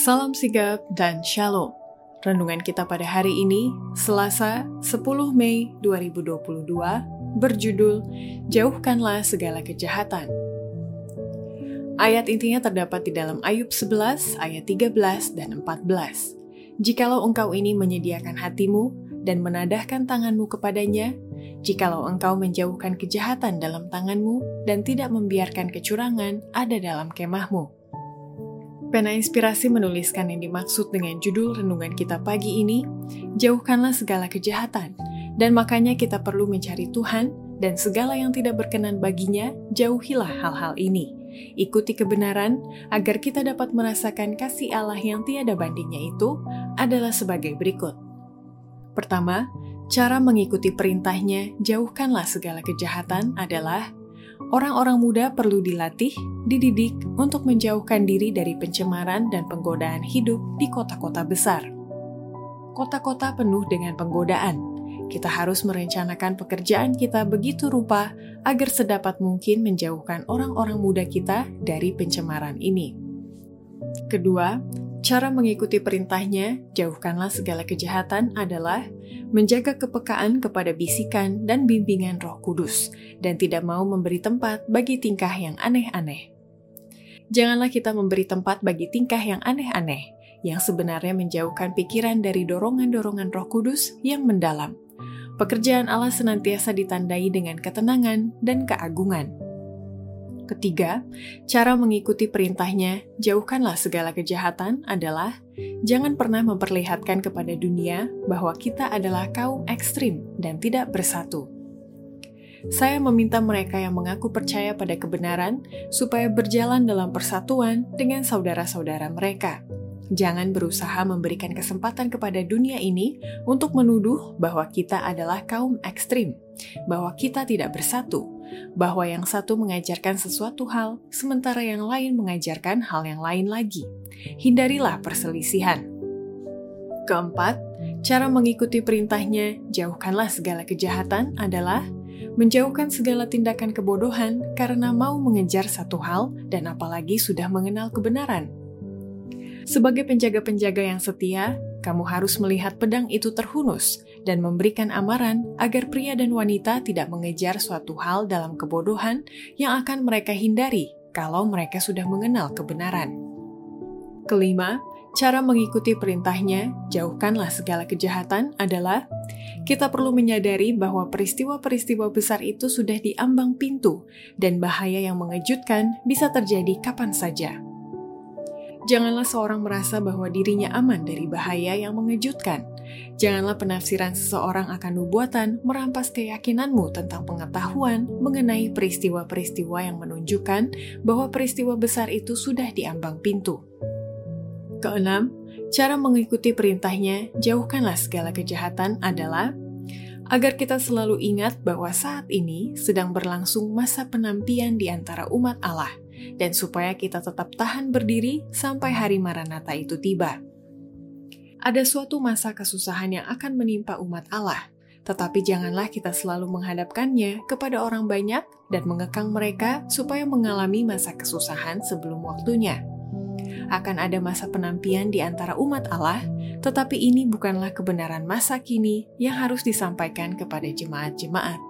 Salam sigap dan shalom. Renungan kita pada hari ini, Selasa 10 Mei 2022, berjudul Jauhkanlah Segala Kejahatan. Ayat intinya terdapat di dalam Ayub 11 ayat 13 dan 14. Jikalau engkau ini menyediakan hatimu dan menadahkan tanganmu kepadanya, jikalau engkau menjauhkan kejahatan dalam tanganmu dan tidak membiarkan kecurangan ada dalam kemahmu, Pena Inspirasi menuliskan yang dimaksud dengan judul renungan kita pagi ini, Jauhkanlah segala kejahatan, dan makanya kita perlu mencari Tuhan, dan segala yang tidak berkenan baginya, jauhilah hal-hal ini. Ikuti kebenaran, agar kita dapat merasakan kasih Allah yang tiada bandingnya itu, adalah sebagai berikut. Pertama, cara mengikuti perintahnya, jauhkanlah segala kejahatan adalah orang-orang muda perlu dilatih, dididik untuk menjauhkan diri dari pencemaran dan penggodaan hidup di kota-kota besar. Kota-kota penuh dengan penggodaan. Kita harus merencanakan pekerjaan kita begitu rupa agar sedapat mungkin menjauhkan orang-orang muda kita dari pencemaran ini. Kedua, Cara mengikuti perintahnya, jauhkanlah segala kejahatan adalah menjaga kepekaan kepada bisikan dan bimbingan roh kudus, dan tidak mau memberi tempat bagi tingkah yang aneh-aneh. Janganlah kita memberi tempat bagi tingkah yang aneh-aneh, yang sebenarnya menjauhkan pikiran dari dorongan-dorongan roh kudus yang mendalam. Pekerjaan Allah senantiasa ditandai dengan ketenangan dan keagungan Ketiga, cara mengikuti perintahnya, jauhkanlah segala kejahatan adalah jangan pernah memperlihatkan kepada dunia bahwa kita adalah kaum ekstrim dan tidak bersatu. Saya meminta mereka yang mengaku percaya pada kebenaran supaya berjalan dalam persatuan dengan saudara-saudara mereka. Jangan berusaha memberikan kesempatan kepada dunia ini untuk menuduh bahwa kita adalah kaum ekstrim, bahwa kita tidak bersatu, bahwa yang satu mengajarkan sesuatu hal, sementara yang lain mengajarkan hal yang lain lagi. Hindarilah perselisihan. Keempat, cara mengikuti perintahnya, jauhkanlah segala kejahatan adalah menjauhkan segala tindakan kebodohan karena mau mengejar satu hal dan apalagi sudah mengenal kebenaran. Sebagai penjaga-penjaga yang setia, kamu harus melihat pedang itu terhunus dan memberikan amaran agar pria dan wanita tidak mengejar suatu hal dalam kebodohan yang akan mereka hindari kalau mereka sudah mengenal kebenaran. Kelima, cara mengikuti perintahnya, jauhkanlah segala kejahatan adalah kita perlu menyadari bahwa peristiwa-peristiwa besar itu sudah diambang pintu dan bahaya yang mengejutkan bisa terjadi kapan saja. Janganlah seorang merasa bahwa dirinya aman dari bahaya yang mengejutkan. Janganlah penafsiran seseorang akan nubuatan merampas keyakinanmu tentang pengetahuan mengenai peristiwa-peristiwa yang menunjukkan bahwa peristiwa besar itu sudah diambang pintu. Keenam, cara mengikuti perintahnya, jauhkanlah segala kejahatan adalah agar kita selalu ingat bahwa saat ini sedang berlangsung masa penampian di antara umat Allah – dan supaya kita tetap tahan berdiri sampai hari Maranatha itu tiba. Ada suatu masa kesusahan yang akan menimpa umat Allah, tetapi janganlah kita selalu menghadapkannya kepada orang banyak dan mengekang mereka supaya mengalami masa kesusahan sebelum waktunya. Akan ada masa penampian di antara umat Allah, tetapi ini bukanlah kebenaran masa kini yang harus disampaikan kepada jemaat-jemaat.